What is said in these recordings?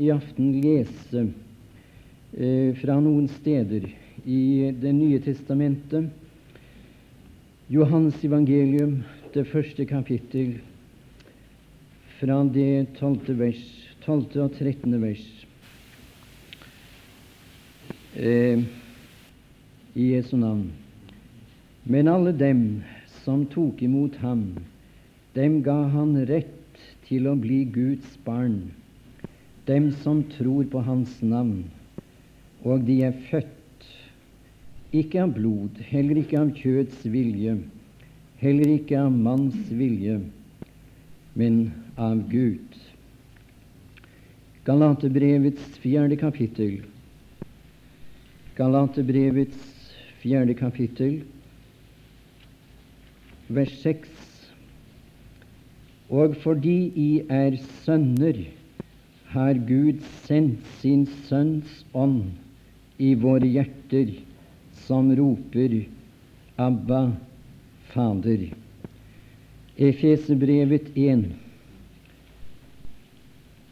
i aften lese eh, fra noen steder i Det nye testamentet. Johans evangelium, det første kapittel, fra det tolvte vers, 12. og 13. vers. Eh, I Jesu navn. Men alle dem som tok imot ham, dem ga han rett til å bli Guds barn, dem som tror på hans navn, og de er født ikke av blod, heller ikke av kjøds vilje, heller ikke av manns vilje, men av Gud. Galaterbrevets fjerde kapittel. Galaterbrevets fjerde kapittel vers 6. Og fordi I er sønner, har Gud sendt sin Sønns ånd i våre hjerter, som roper Abba, Fader. Efesebrevet 1,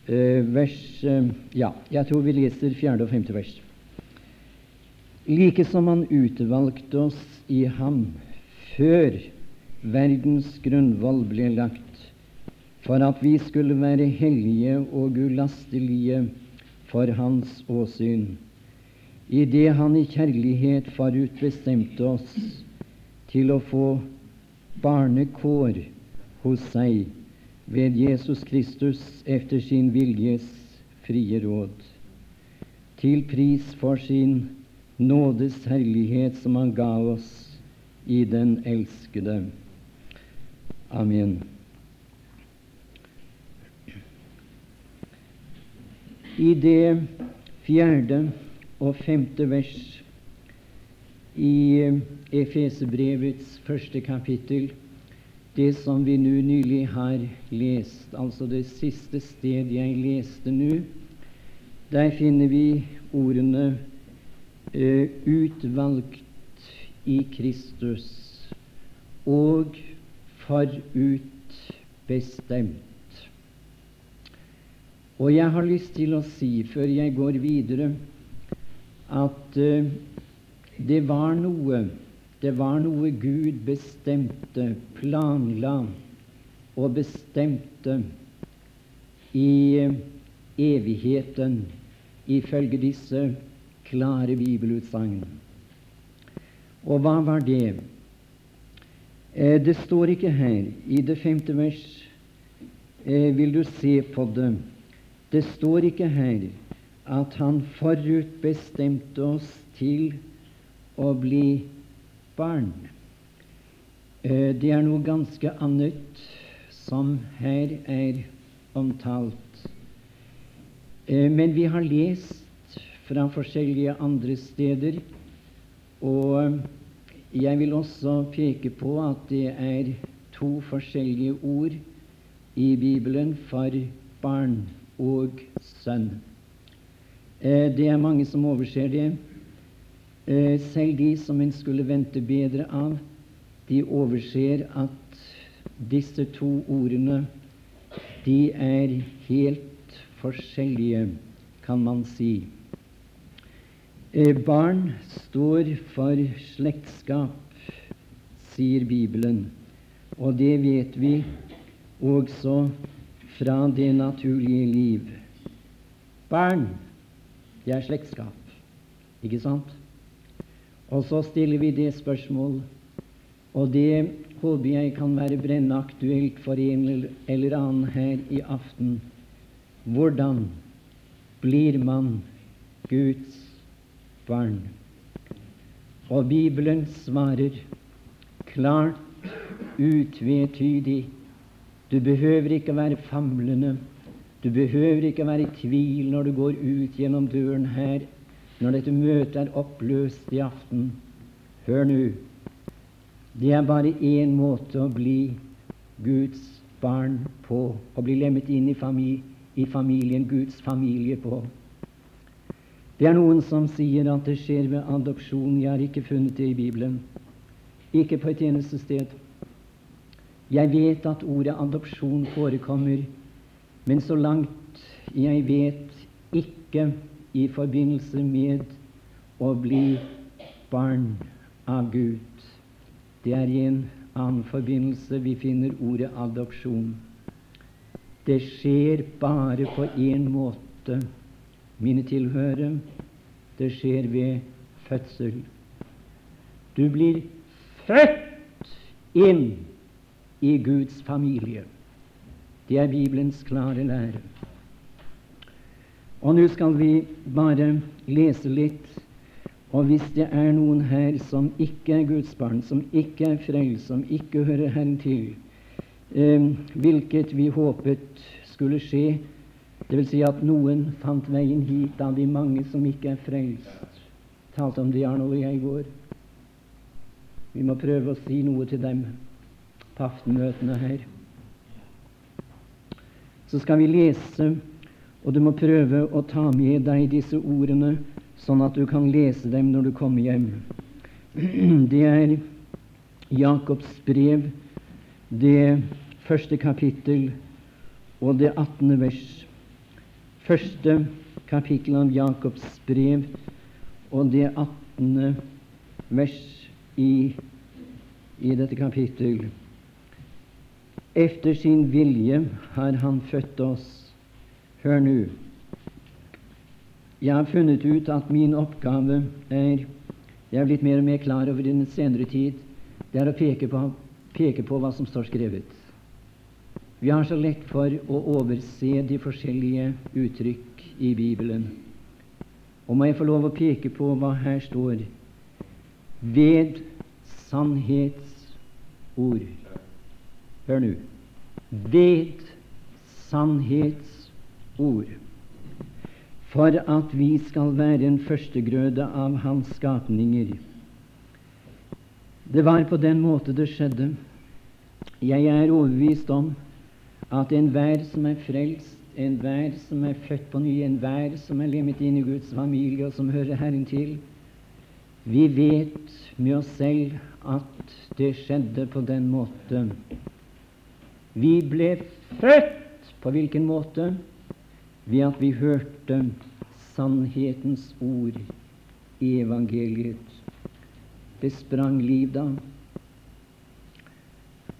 eh, vers eh, Ja, jeg tror vi leser fjerde og femte vers. Like som Han utvalgte oss i Ham før verdens grunnvoll ble lagt, for at vi skulle være hellige og ulastelige for Hans åsyn, idet Han i kjærlighet forutbestemte oss til å få barnekår hos seg ved Jesus Kristus efter sin viljes frie råd, til pris for sin nådes herlighet som Han ga oss i den elskede. Amen. I det fjerde og femte vers i Efesebrevets første kapittel, det som vi nå nylig har lest, altså det siste sted jeg leste nå, der finner vi ordene eh, 'utvalgt i Kristus' og forutbestemt. Og jeg har lyst til å si, før jeg går videre, at uh, det var noe det var noe Gud bestemte, planla og bestemte i uh, evigheten, ifølge disse klare bibelutsagn. Og hva var det? Eh, det står ikke her. I det femte vers eh, vil du se på det. Det står ikke her at Han forutbestemte oss til å bli barn. Eh, det er noe ganske annet som her er omtalt. Eh, men vi har lest fra forskjellige andre steder, og jeg vil også peke på at det er to forskjellige ord i Bibelen for barn og sønn. Eh, det er mange som overser det. Eh, selv de som en skulle vente bedre av, de overser at disse to ordene de er helt forskjellige, kan man si. Eh, barn står for slektskap, sier Bibelen, og det vet vi også fra det naturlige liv. Barn, det er slektskap, ikke sant? Og så stiller vi det spørsmål, og det håper jeg kan være brennende aktuelt for en eller annen her i aften. Hvordan blir man Guds barn. Og Bibelen svarer klart, utvetydig. Du behøver ikke være famlende. Du behøver ikke være i tvil når du går ut gjennom døren her, når dette møtet er oppløst i aften. Hør nå. Det er bare én måte å bli Guds barn på, å bli lemmet inn i, familie, i familien, Guds familie på. Det er noen som sier at det skjer ved adopsjon. Jeg har ikke funnet det i Bibelen. Ikke på et eneste sted. Jeg vet at ordet adopsjon forekommer, men så langt jeg vet ikke i forbindelse med å bli barn av Gud. Det er i en annen forbindelse vi finner ordet adopsjon. Det skjer bare på én måte, mine tilhørere. Det skjer ved fødsel. Du blir født inn i Guds familie. Det er Bibelens klare lære. Og nå skal vi bare lese litt. Og hvis det er noen her som ikke er Guds barn, som ikke er frelst, som ikke hører Herren til, eh, hvilket vi håpet skulle skje, dvs. Si at noen fant veien hit av de mange som ikke er frelst, talte om det Arnold og jeg i går. Vi må prøve å si noe til dem på aftenmøtene her. Så skal vi lese og du må prøve å ta med deg disse ordene, sånn at du kan lese dem når du kommer hjem. Det er Jakobs brev, det første kapittel og det attende vers. Første kapittel av Jakobs brev og det attende vers i, i dette kapittel. Efter sin vilje har Han født oss Hør nå. Jeg har funnet ut at min oppgave er Jeg er blitt mer og mer klar over i den senere tid. Det er å peke på, peke på hva som står skrevet. Vi har så lett for å overse de forskjellige uttrykk i Bibelen. Og må jeg få lov å peke på hva her står ved sannhetsord. Hør nå. Ved sannhetsord for at vi skal være en førstegrøde av Hans skapninger. Det var på den måte det skjedde. Jeg er overbevist om at enhver som er frelst, enhver som er født på ny, enhver som er lemmet inn i Guds familie, og som hører Herren til, vi vet med oss selv at det skjedde på den måte. Vi ble født på hvilken måte? ved at vi hørte sannhetens ord i evangeliet. Det sprang liv da.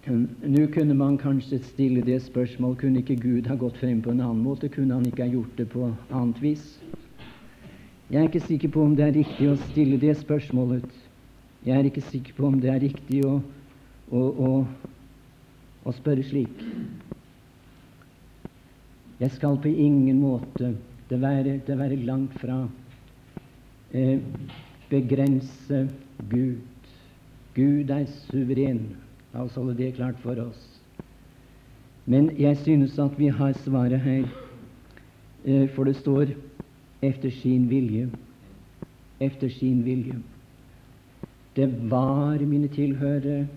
Nå kunne man kanskje stille det spørsmål kunne ikke Gud ha gått frem på en annen måte? Kunne han ikke ha gjort det på annet vis? Jeg er ikke sikker på om det er riktig å stille det spørsmålet. Jeg er ikke sikker på om det er riktig å, å, å, å spørre slik. Jeg skal på ingen måte det være, det være langt fra eh, begrense Gud. Gud er suveren. La oss holde det klart for oss. Men jeg synes at vi har svaret her, eh, for det står 'efter sin vilje'. Efter sin vilje. Det var, mine tilhørere,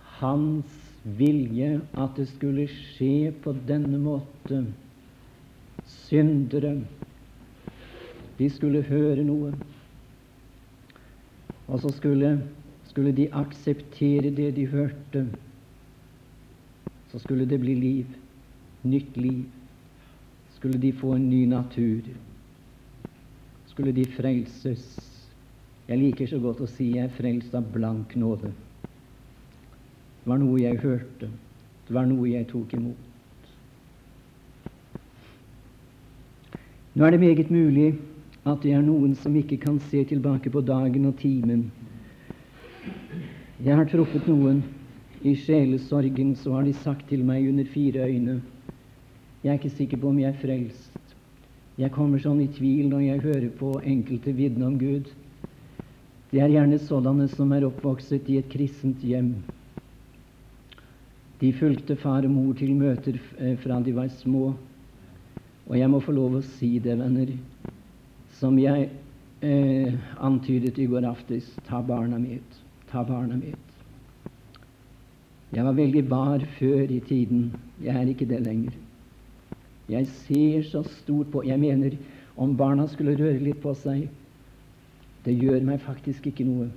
hans vilje at det skulle skje på denne måte syndere. De skulle høre noe, og så skulle, skulle de akseptere det de hørte. Så skulle det bli liv, nytt liv. Skulle de få en ny natur. Skulle de frelses. Jeg liker så godt å si jeg er frelst av blank nåde. Det var noe jeg hørte. Det var noe jeg tok imot. Nå er det meget mulig at det er noen som ikke kan se tilbake på dagen og timen. Jeg har truffet noen i sjelesorgen, så har de sagt til meg under fire øyne Jeg er ikke sikker på om jeg er frelst. Jeg kommer sånn i tvil når jeg hører på enkelte vitne om Gud. Det er gjerne sådanne som er oppvokset i et kristent hjem. De fulgte far og mor til møter eh, fra de var små. Og jeg må få lov å si det, venner, som jeg eh, antydet i går aftes ta barna mitt. Ta barna mitt. Jeg var veldig bar før i tiden. Jeg er ikke det lenger. Jeg ser så stort på Jeg mener, om barna skulle røre litt på seg Det gjør meg faktisk ikke noe.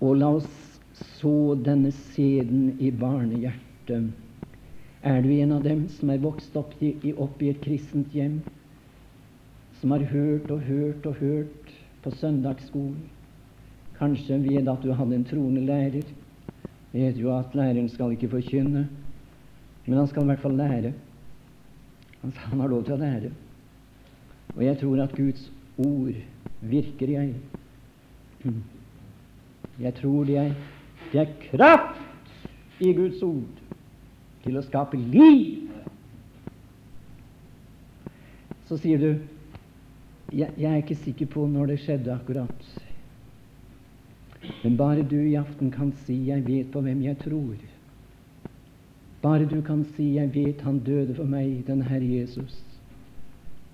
Og la oss så denne seden i barnehjertet Er du en av dem som er vokst opp i, opp i et kristent hjem, som har hørt og hørt og hørt på søndagsskolen? Kanskje ved at du hadde en troende lærer. Det heter jo at læreren skal ikke forkynne, men han skal i hvert fall lære. Han har lov til å lære. Og jeg tror at Guds ord virker, jeg. Jeg tror det er, det er kraft i Guds ord til å skape liv. Så sier du jeg, jeg er ikke sikker på når det skjedde akkurat. Men bare du i aften kan si 'jeg vet på hvem jeg tror'. Bare du kan si 'jeg vet han døde for meg, den Herre Jesus'.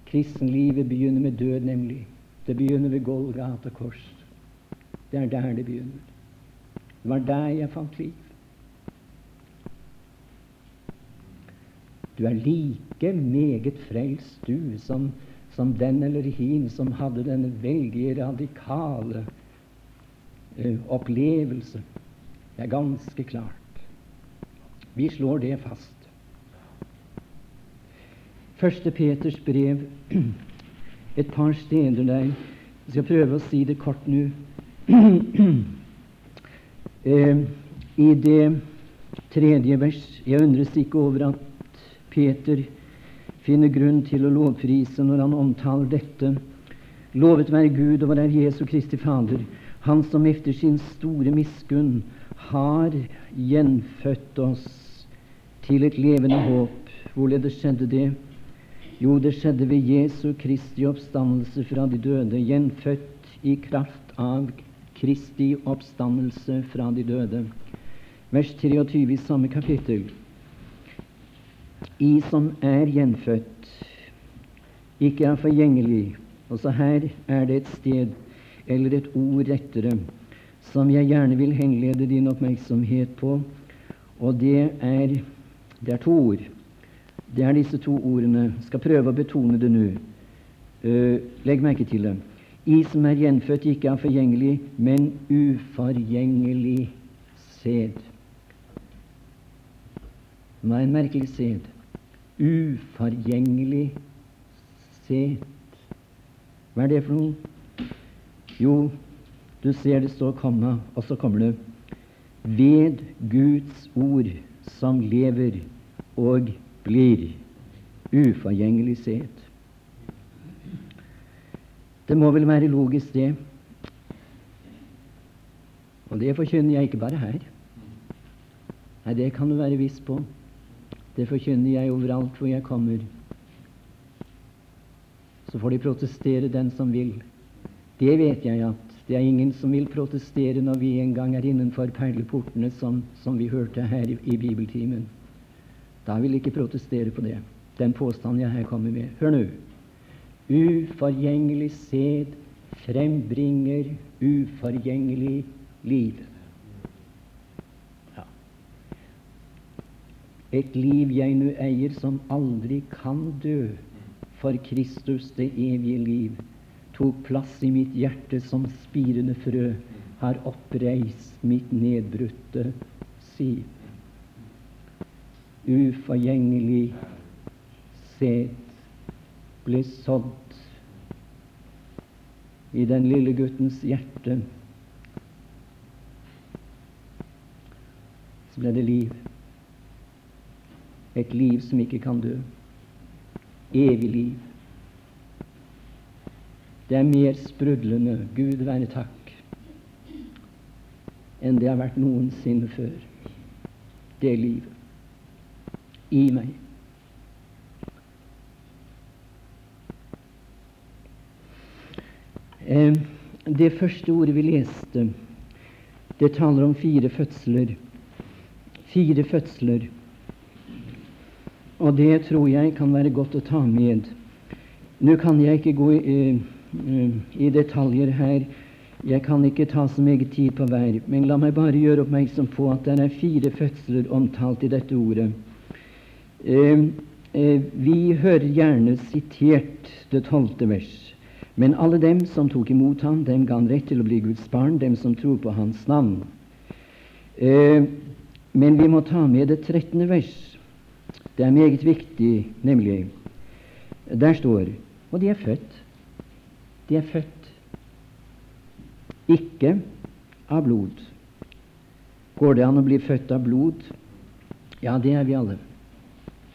Kristenlivet begynner med død, nemlig. Det begynner ved Golgata kors. Det er der det begynner. Det var der jeg fant liv. Du er like meget frelst, du, som, som den eller hin som hadde denne veldig radikale uh, opplevelse. Det er ganske klart. Vi slår det fast. Første Peters brev, et par steder der. Jeg skal prøve å si det kort nå. Eh, I det tredje vers Jeg undres ikke over at Peter finner grunn til å lovprise når han omtaler dette. Lovet være Gud og vår Jesu Kristi Fader, Han som efter sin store miskunn har gjenfødt oss til et levende håp. Hvorledes skjedde det? Jo, det skjedde ved Jesu Kristi oppstandelse fra de døde, gjenfødt i kraft av Kristi oppstandelse fra de døde. Vers 23 i samme kapittel. I som er gjenfødt, ikke er forgjengelig. Også her er det et sted, eller et ord rettere, som jeg gjerne vil henlede din oppmerksomhet på, og det er, det er to ord. Det er disse to ordene. Jeg skal prøve å betone det nå. Uh, legg merke til det i som er gjenfødt, ikke av forgjengelig, men uforgjengelig sæd. Hva er en merkelig sæd? Uforgjengelig sæd. Hva er det for noe? Jo, du ser det står komma, og så kommer det ved Guds ord som lever og blir uforgjengelig sæd. Det må vel være logisk, det. Og det forkynner jeg ikke bare her. Nei, det kan du være viss på. Det forkynner jeg overalt hvor jeg kommer. Så får de protestere, den som vil. Det vet jeg at det er ingen som vil protestere når vi en gang er innenfor perleportene, som, som vi hørte her i, i bibeltimen. Da vil de ikke protestere på det, den påstanden jeg her kommer med. Hør nå. Uforgjengelig sæd frembringer uforgjengelig liv. Ja. Et liv jeg nå eier, som aldri kan dø, for Kristus, det evige liv, tok plass i mitt hjerte som spirende frø, har oppreist mitt nedbrutte siv. Uforgjengelig sæd ble sådd i den lille guttens hjerte, så ble det liv. Et liv som ikke kan dø. Evig liv. Det er mer sprudlende, Gud være takk, enn det har vært noensinne før. Det livet i meg. Det første ordet vi leste, det taler om fire fødsler. Fire fødsler. Og det tror jeg kan være godt å ta med. Nå kan jeg ikke gå i, uh, i detaljer her. Jeg kan ikke ta så meget tid på hver, men la meg bare gjøre oppmerksom på at det er fire fødsler omtalt i dette ordet. Eh, eh, vi hører gjerne sitert det tolvte vers. Men alle dem som tok imot ham, dem ga han rett til å bli Guds barn, dem som tror på hans navn. Eh, men vi må ta med det trettende vers. Det er meget viktig, nemlig. Der står Og de er født. De er født ikke av blod. Går det an å bli født av blod? Ja, det er vi alle.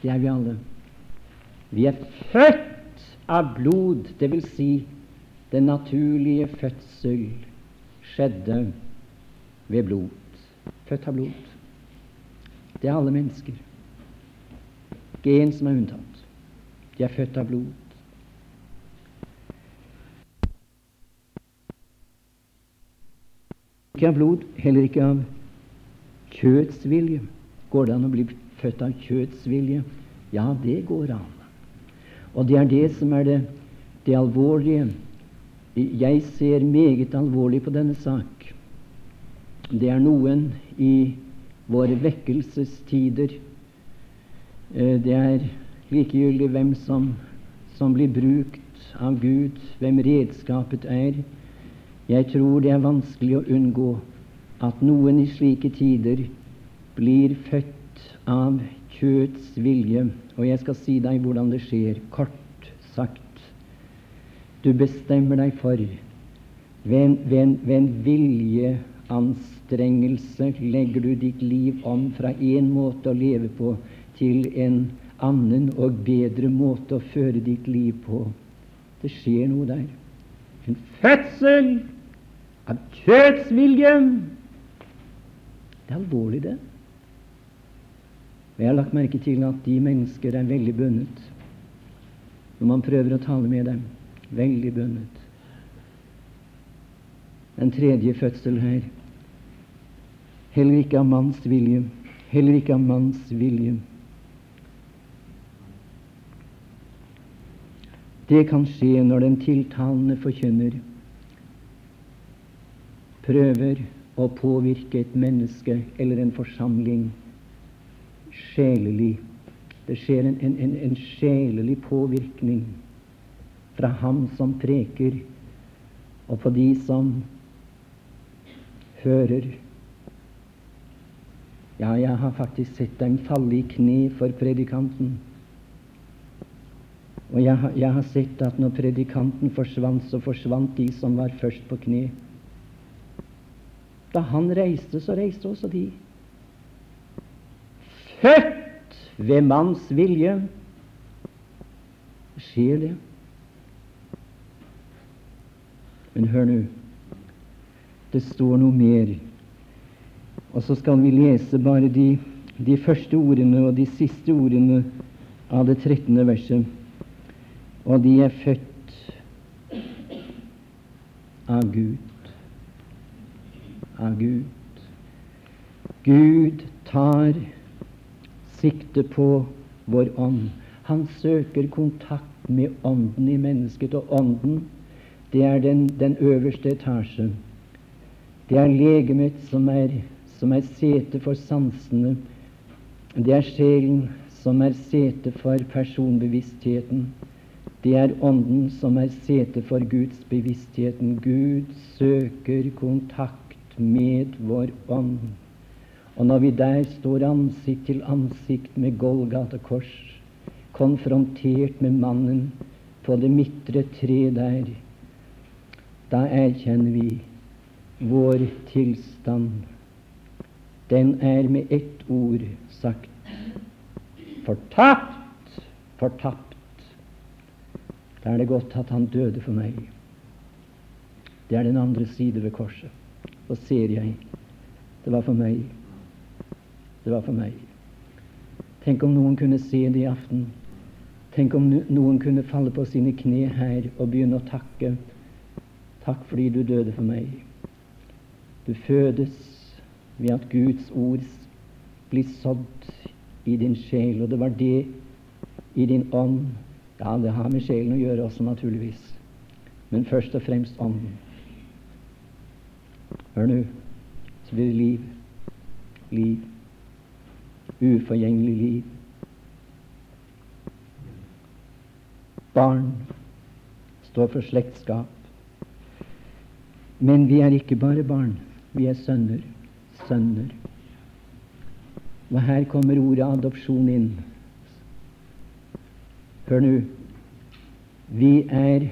Det er vi alle. Vi er født av blod, dvs. Si den naturlige fødsel skjedde ved blod. Født av blod. Det er alle mennesker. Ikke én som er unntatt. De er født av blod. Ikke av blod, heller ikke av kjøtts vilje. Går det an å bli født av kjøtts vilje? Ja, det går an. Og det er det som er det, det alvorlige. Jeg ser meget alvorlig på denne sak. Det er noen i våre vekkelsestider eh, Det er likegyldig hvem som, som blir brukt av Gud, hvem redskapet er. Jeg tror det er vanskelig å unngå at noen i slike tider blir født av kjøts vilje. Og jeg skal si deg hvordan det skjer, kort sagt. Du bestemmer deg for ved en, ved en vilje anstrengelse legger du ditt liv om fra én måte å leve på til en annen og bedre måte å føre ditt liv på. Det skjer noe der. En fødsel av kjøtsvilje. Det er alvorlig, det. Og Jeg har lagt merke til at de mennesker er veldig bundet når man prøver å tale med dem. Veldig bundet. Den tredje fødsel her Heller ikke av manns vilje. Heller ikke av manns vilje. Det kan skje når den tiltalende forkynner prøver å påvirke et menneske eller en forsamling sjelelig. Det skjer en, en, en, en sjelelig påvirkning fra ham som preker, og på de som hører. Ja, jeg har faktisk sett dem falle i kne for predikanten. Og jeg jeg har, sett at når predikanten forsvant, så forsvant de som var først på kne. Da han reiste, så reiste også de. Født ved manns vilje skjer det. Men hør nå, det står noe mer og så skal vi lese bare de, de første ordene og de siste ordene av det 13. verset. Og de er født av Gud. Av Gud. Gud tar sikte på vår ånd. Han søker kontakt med ånden i mennesket, og ånden, det er den, den øverste etasje. Det er legemet som er som er sete for sansene. Det er sjelen som er sete for personbevisstheten. Det er Ånden som er sete for Guds bevisstheten. Gud søker kontakt med vår ånd. Og når vi der står ansikt til ansikt med Golgata kors, konfrontert med mannen på det midtre tre der, da erkjenner vi vår tilstand den er med ett ord sagt fortapt, fortapt. Da er det godt at han døde for meg. Det er den andre side ved korset. Så ser jeg det var for meg. Det var for meg. Tenk om noen kunne se det i aften. Tenk om noen kunne falle på sine kne her og begynne å takke. Takk fordi du døde for meg. Du fødes ved at Guds ord blir sådd i din sjel. Og det var det i din ånd. Ja, det har med sjelen å gjøre også, naturligvis. Men først og fremst ånden. Hør nå, så blir det liv. Liv. Uforgjengelig liv. Barn står for slektskap. Men vi er ikke bare barn, vi er sønner sønner. Og her kommer ordet adopsjon inn. Hør nå. Vi er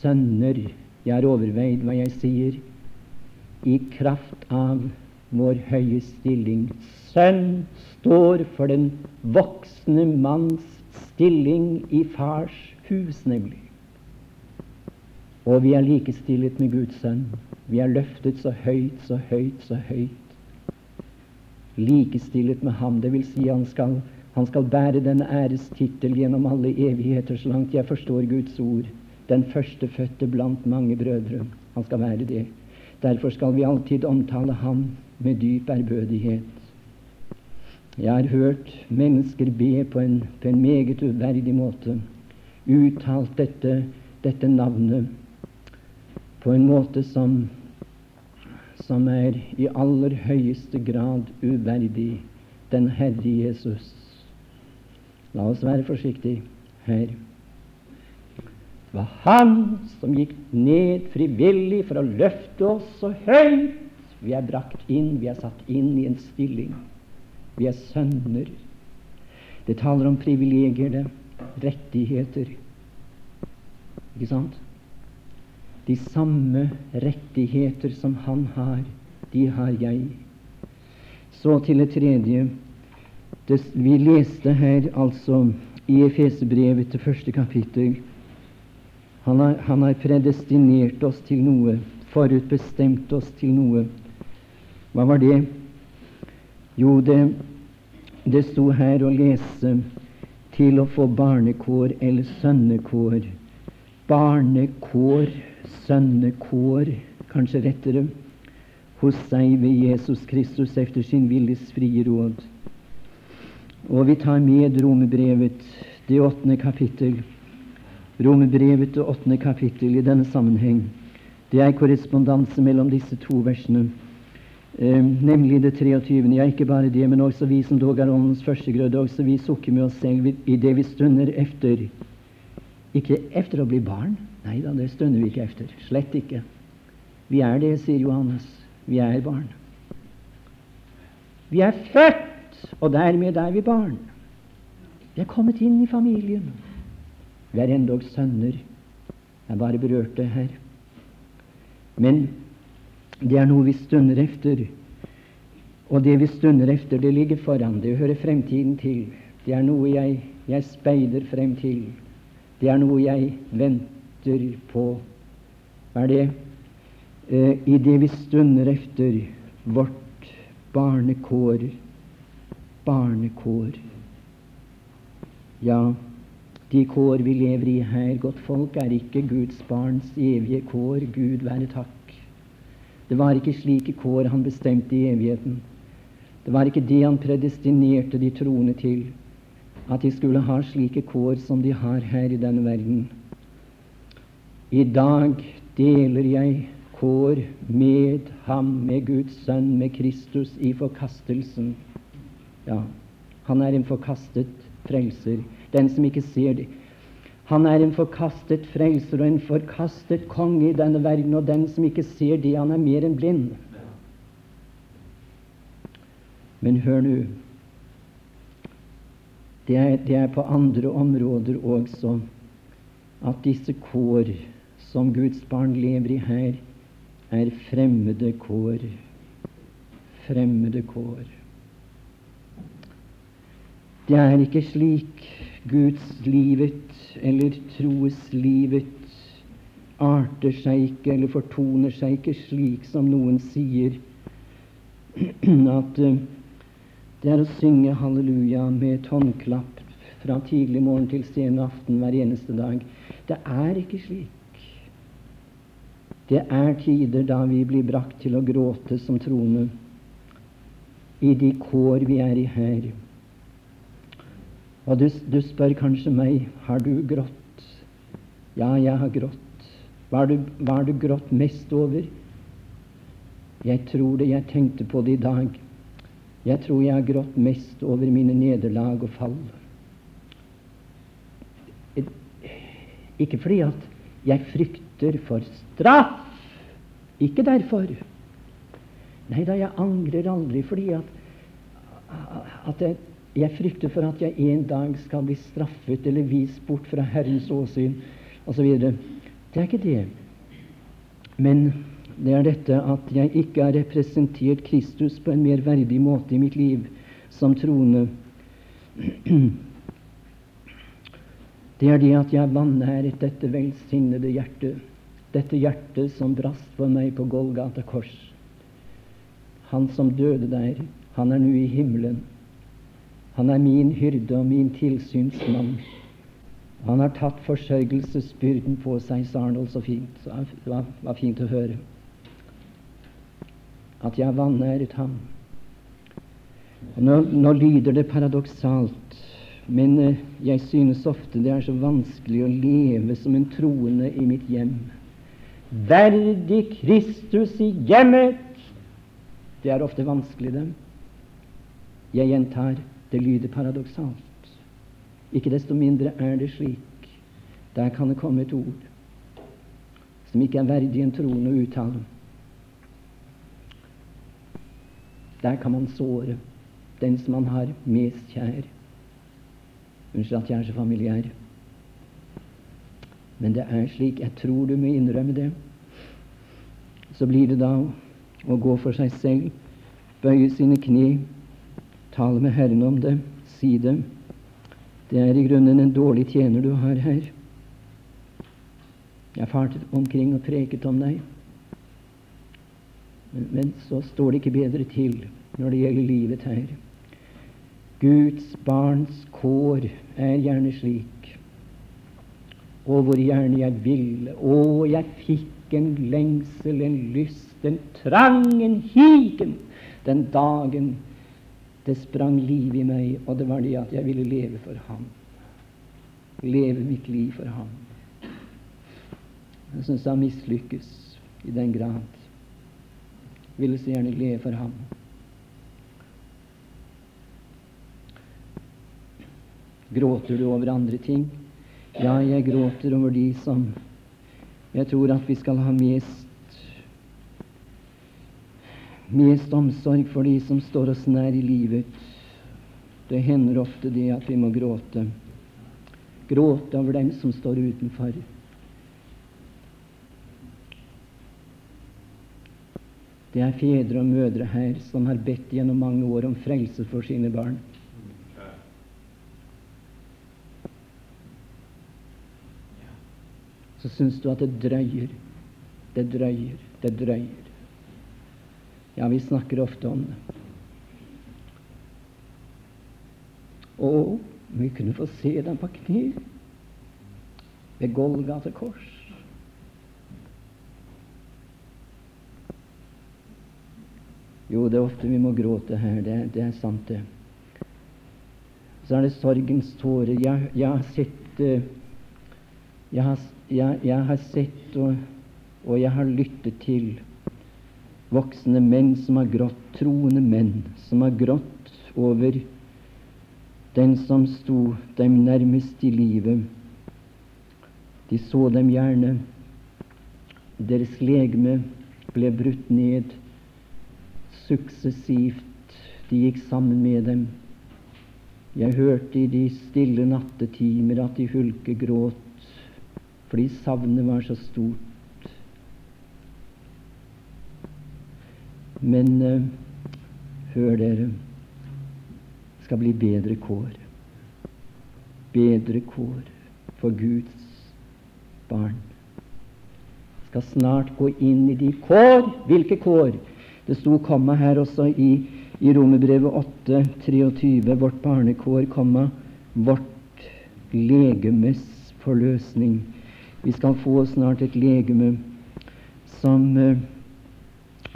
sønner. Jeg har overveid hva jeg sier. I kraft av vår høye stilling. Sønn står for den voksne manns stilling i fars hus, nemlig. Og vi er likestillet med Guds sønn. Vi er løftet så høyt, så høyt, så høyt. Likestillet med ham. Det vil si han skal, han skal bære den ærestittel gjennom alle evigheter, så langt jeg forstår Guds ord. Den førstefødte blant mange brødre. Han skal være det. Derfor skal vi alltid omtale ham med dyp ærbødighet. Jeg har hørt mennesker be på en, på en meget uverdig måte, uttalt dette, dette navnet på en måte som, som er i aller høyeste grad uverdig den Herre Jesus. La oss være forsiktige her. Det var Han som gikk ned frivillig for å løfte oss så høyt. Vi er brakt inn, vi er satt inn i en stilling. Vi er sønner. Det taler om privilegier, det. Rettigheter. Ikke sant? De samme rettigheter som han har, de har jeg. Så til det tredje. Det, vi leste her altså i Efesebrevet til første kapittel han har, han har predestinert oss til noe, forutbestemt oss til noe. Hva var det? Jo, det, det sto her å lese til å få barnekår eller sønnekår. Barnekår, sønnekår, kanskje rettere, hos seg ved Jesus Kristus efter sin viljes frie råd. Og vi tar med Romerbrevet, det åttende kapittel. Romerbrevet, det åttende kapittel i denne sammenheng. Det er korrespondanse mellom disse to versene, eh, nemlig det 23. Ja, ikke bare det, men også vi som dog er åndens førstegrøde, også vi sukker med oss selv i det vi stunder efter. Ikke efter å bli barn. Nei da, det stunder vi ikke efter. Slett ikke. Vi er det, sier Johannes. Vi er barn. Vi er født, og dermed er vi barn. Vi er kommet inn i familien. Vi er endog sønner. Jeg bare berørte her. Men det er noe vi stunder efter. Og det vi stunder efter, det ligger foran. Det hører fremtiden til. Det er noe jeg, jeg speider frem til. Det er noe jeg venter på. Hva er det? Eh, I det vi stunder efter vårt barnekår. Barnekår. Ja, de kår vi lever i her, godt folk, er ikke Guds barns evige kår. Gud være takk. Det var ikke slike kår han bestemte i evigheten. Det var ikke det han predestinerte de troende til, at de skulle ha slike kår som de har her i denne verden. I dag deler jeg kår med ham, med Guds sønn, med Kristus, i forkastelsen. Ja, han er en forkastet frelser den som ikke ser det. Han er en forkastet frelser og en forkastet konge i denne verden, og den som ikke ser det, han er mer enn blind. Men hør nå det det er på andre områder også at disse kår som Guds barn lever i her, er fremmede kår. Fremmede kår. Det er ikke slik Gudslivet eller troslivet arter seg ikke eller fortoner seg ikke slik som noen sier at uh, det er å synge halleluja med et håndklapp fra tidlig morgen til sen aften hver eneste dag. Det er ikke slik. Det er tider da vi blir brakt til å gråte som troende i de kår vi er i her. Og du, du, spør kanskje meg har du grått. Ja, jeg har grått. Hva har du, du grått mest over? Jeg tror det. Jeg tenkte på det i dag. Jeg tror jeg har grått mest over mine nederlag og fall. Ikke fordi at jeg frykter for straff. Ikke derfor. Nei da, jeg angrer aldri fordi at, at jeg jeg frykter for at jeg en dag skal bli straffet eller vist bort fra Herrens åsyn osv. Det er ikke det. Men det er dette at jeg ikke har representert Kristus på en mer verdig måte i mitt liv som troende. Det er det at jeg vanæret dette velsignede hjertet, dette hjertet som brast for meg på Golgata kors. Han som døde der, han er nå i himmelen. Han er min hyrde og min tilsynsmann. Han har tatt forsørgelsesbyrden på seg, sa Arnold så fint. Så det var, var fint å høre. At jeg vanæret ham. Og nå, nå lyder det paradoksalt, men eh, jeg synes ofte det er så vanskelig å leve som en troende i mitt hjem. Verdig Kristus i hjemmet! Det er ofte vanskelig, det. Jeg gjentar det lyder paradoksalt. Ikke desto mindre er det slik. Der kan det komme et ord som ikke er verdig en troende å uttale. Der kan man såre den som man har mest kjær. Unnskyld at jeg er så familiær. Men det er slik. Jeg tror du må innrømme det. Så blir det da å gå for seg selv, bøye sine kne Tale med Herren om det. Si det. Det er i grunnen en dårlig tjener du har her. Jeg fartet omkring og preket om deg. Men, så står det ikke bedre til når det gjelder livet her. Guds barns kår er gjerne slik. Å, hvor gjerne jeg ville. Å, jeg fikk en lengsel, en lyst, en trang, en higen den dagen det sprang liv i meg, og det var det at jeg ville leve for ham. Leve mitt liv for ham. Jeg syns han mislykkes i den grad. Ville så gjerne leve for ham. Gråter du over andre ting? Ja, jeg gråter over de som jeg tror at vi skal ha mest mest omsorg for de som står oss nær i livet. Det hender ofte det at vi må gråte. Gråte over dem som står utenfor. Det er fedre og mødre her som har bedt gjennom mange år om frelse for sine barn. Så syns du at det drøyer, det drøyer, det drøyer. Ja, vi snakker ofte om det. Og vi kunne få se dem på kne ved Golgata kors. Jo, det er ofte vi må gråte her. Det, det er sant, det. Så er det sorgens tårer. Jeg, jeg har sett eh, jeg har, jeg, jeg har sett og, og jeg har lyttet til voksne menn som har grått, troende menn som har grått over den som sto dem nærmest i livet. De så dem gjerne. Deres legeme ble brutt ned suksessivt. De gikk sammen med dem. Jeg hørte i de stille nattetimer at de hulket gråt fordi savnet var så stort. Men eh, hør dere skal bli bedre kår. Bedre kår for Guds barn. Skal snart gå inn i de kår. Hvilke kår? Det sto komma her også i, i Romerbrevet 8, 23. Vårt barnekår, komma, vårt legemes forløsning. Vi skal få snart et legeme som uh,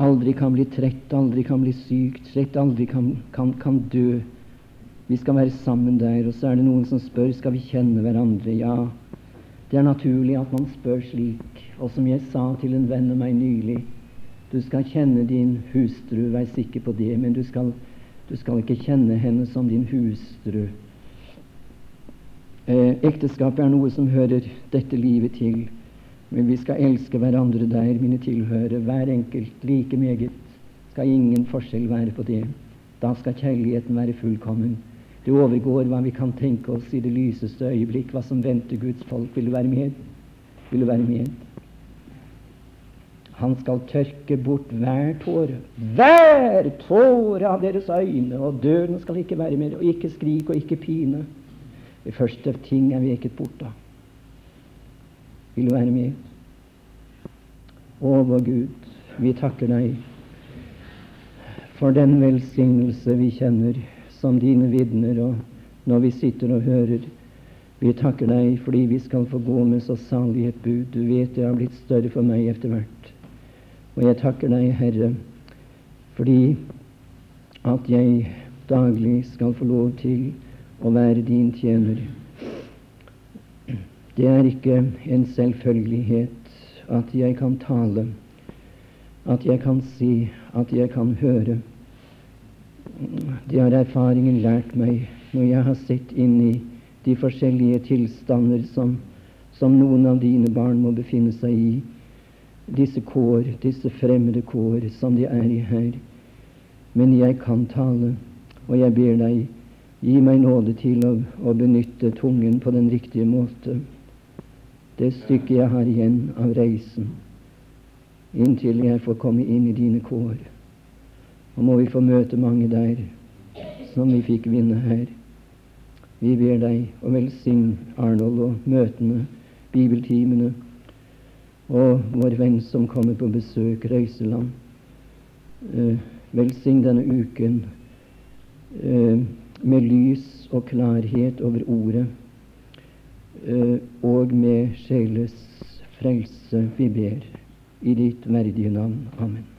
aldri kan bli trett, aldri kan bli syk, trett, aldri kan, kan, kan dø. Vi skal være sammen der. Og så er det noen som spør skal vi kjenne hverandre. Ja, det er naturlig at man spør slik. Og som jeg sa til en venn av meg nylig, du skal kjenne din hustru, vær sikker på det, men du skal, du skal ikke kjenne henne som din hustru. Eh, ekteskapet er noe som hører dette livet til. Men vi skal elske hverandre der, mine tilhørere, hver enkelt like meget. Skal ingen forskjell være på det. Da skal kjærligheten være fullkommen. Det overgår hva vi kan tenke oss i det lyseste øyeblikk, hva som venter Guds folk. Vil du være med? Vil du være med? Han skal tørke bort hver tåre. Hver tåre av deres øyne, og døden skal ikke være mer, og ikke skrik og ikke pine. Det første ting er veket bort av. Vil være med? Å, vår Gud, vi takker deg for den velsignelse vi kjenner som dine vitner, og når vi sitter og hører. Vi takker deg fordi vi skal få gå med så salig et bud. Du vet det har blitt større for meg etter hvert. Og jeg takker deg, Herre, fordi at jeg daglig skal få lov til å være din tjener. Det er ikke en selvfølgelighet at jeg kan tale, at jeg kan si, at jeg kan høre. Det har erfaringen lært meg når jeg har sett inn i de forskjellige tilstander som, som noen av dine barn må befinne seg i disse kår, disse fremmede kår som de er i her. Men jeg kan tale, og jeg ber deg, gi meg nåde til å, å benytte tungen på den riktige måte. Det stykket jeg har igjen av reisen, inntil jeg får komme inn i dine kår. Og må vi få møte mange der som vi fikk vinne her. Vi ber deg å velsigne Arnold og møtene, bibeltimene og vår venn som kommer på besøk, Røyseland. Eh, velsign denne uken eh, med lys og klarhet over ordet, og med sjeles frelse, vi ber, i ditt verdige navn. Amen.